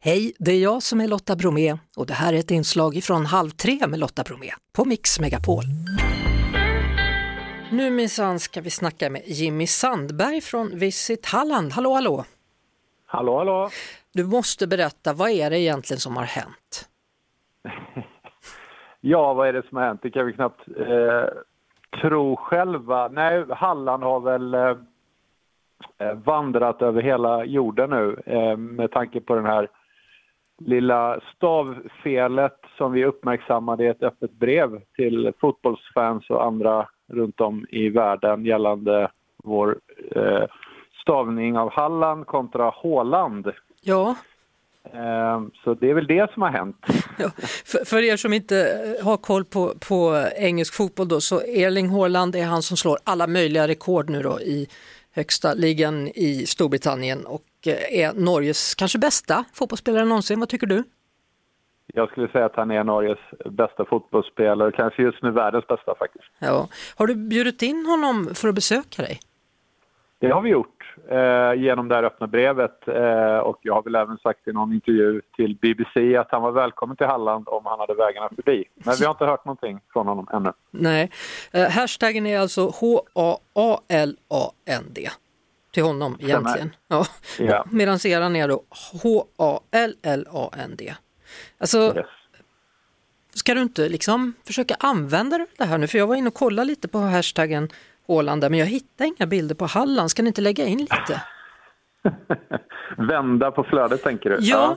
Hej, det är jag som är Lotta Bromé och det här är ett inslag från Halv tre med Lotta Bromé på Mix Megapol. Nu minsann ska vi snacka med Jimmy Sandberg från Visit Halland. Hallå, hallå! Hallå, hallå! Du måste berätta, vad är det egentligen som har hänt? ja, vad är det som har hänt? Det kan vi knappt eh, tro själva. Nej, Halland har väl eh, eh vandrat över hela jorden nu eh, med tanke på den här lilla stavfelet som vi uppmärksammade i ett öppet brev till fotbollsfans och andra runt om i världen gällande vår eh, stavning av Halland kontra Håland. Ja. Eh, så det är väl det som har hänt. Ja, för, för, er som inte har koll på, på engelsk fotboll då, så Erling Haaland är han som slår alla möjliga rekord nu då i högsta ligan i Storbritannien och eh, är Norges kanske bästa fotbollsspelare någonsin. Vad tycker du? Jag skulle säga att han är Norges bästa fotbollsspelare, kanske just nu världens bästa faktiskt. Ja. Har du bjudit in honom för att besöka dig? Det har vi gjort eh, genom det här öppna brevet eh, och jag har väl även sagt i någon intervju till BBC att han var välkommen till Halland om han hade vägarna förbi. Men vi har inte hört någonting från honom ännu. Nej, eh, hashtaggen är alltså H-A-A-L-A-N-D till honom egentligen. Ja. ja. Medan eran är då H-A-L-L-A-N-D. Alltså, yes. ska du inte liksom försöka använda det här nu? För jag var inne och kollade lite på hashtaggen Åland men jag hittar inga bilder på Halland. Ska ni inte lägga in lite? Vända på flödet tänker du? Ja. ja.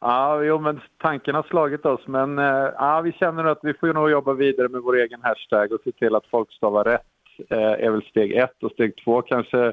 Ja, jo, men tanken har slagit oss. Men eh, ja, vi känner att vi får nog jobba vidare med vår egen hashtag och se till att folk stavar rätt. Eh, är väl steg ett. Och steg två kanske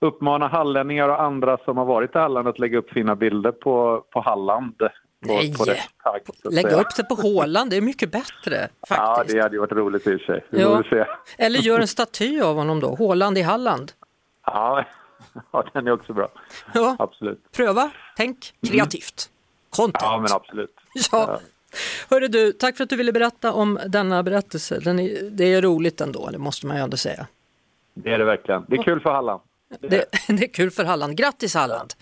uppmana hallänningar och andra som har varit i Halland att lägga upp fina bilder på, på Halland. På, Nej, på tag, lägg upp det på Håland, det är mycket bättre. Faktiskt. Ja, det hade ju varit roligt i och för sig. Ja. Eller gör en staty av honom då, Håland i Halland. Ja, ja den är också bra. Ja. Absolut. Pröva, tänk kreativt. Content. Ja, men absolut. Ja. Hörru du, tack för att du ville berätta om denna berättelse. Är, det är roligt ändå, det måste man ju ändå säga. Det är det verkligen. Det är kul för Halland. Det, det, är kul för Halland. Grattis Halland!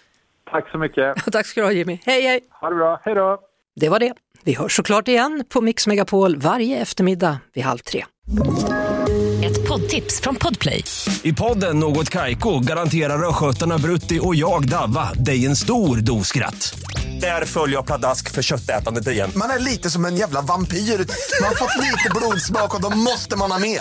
Tack så mycket! Tack ska du ha Jimmy. Hej hej! Ha det bra, hej då! Det var det. Vi hörs såklart igen på Mix Megapol varje eftermiddag vid halv tre. Ett poddtips från Podplay. I podden Något Kaiko garanterar östgötarna Brutti och jag, Davva, dig en stor dos skratt. Där följer jag pladask för köttätandet igen. Man är lite som en jävla vampyr. Man har fått lite blodsmak och då måste man ha mer.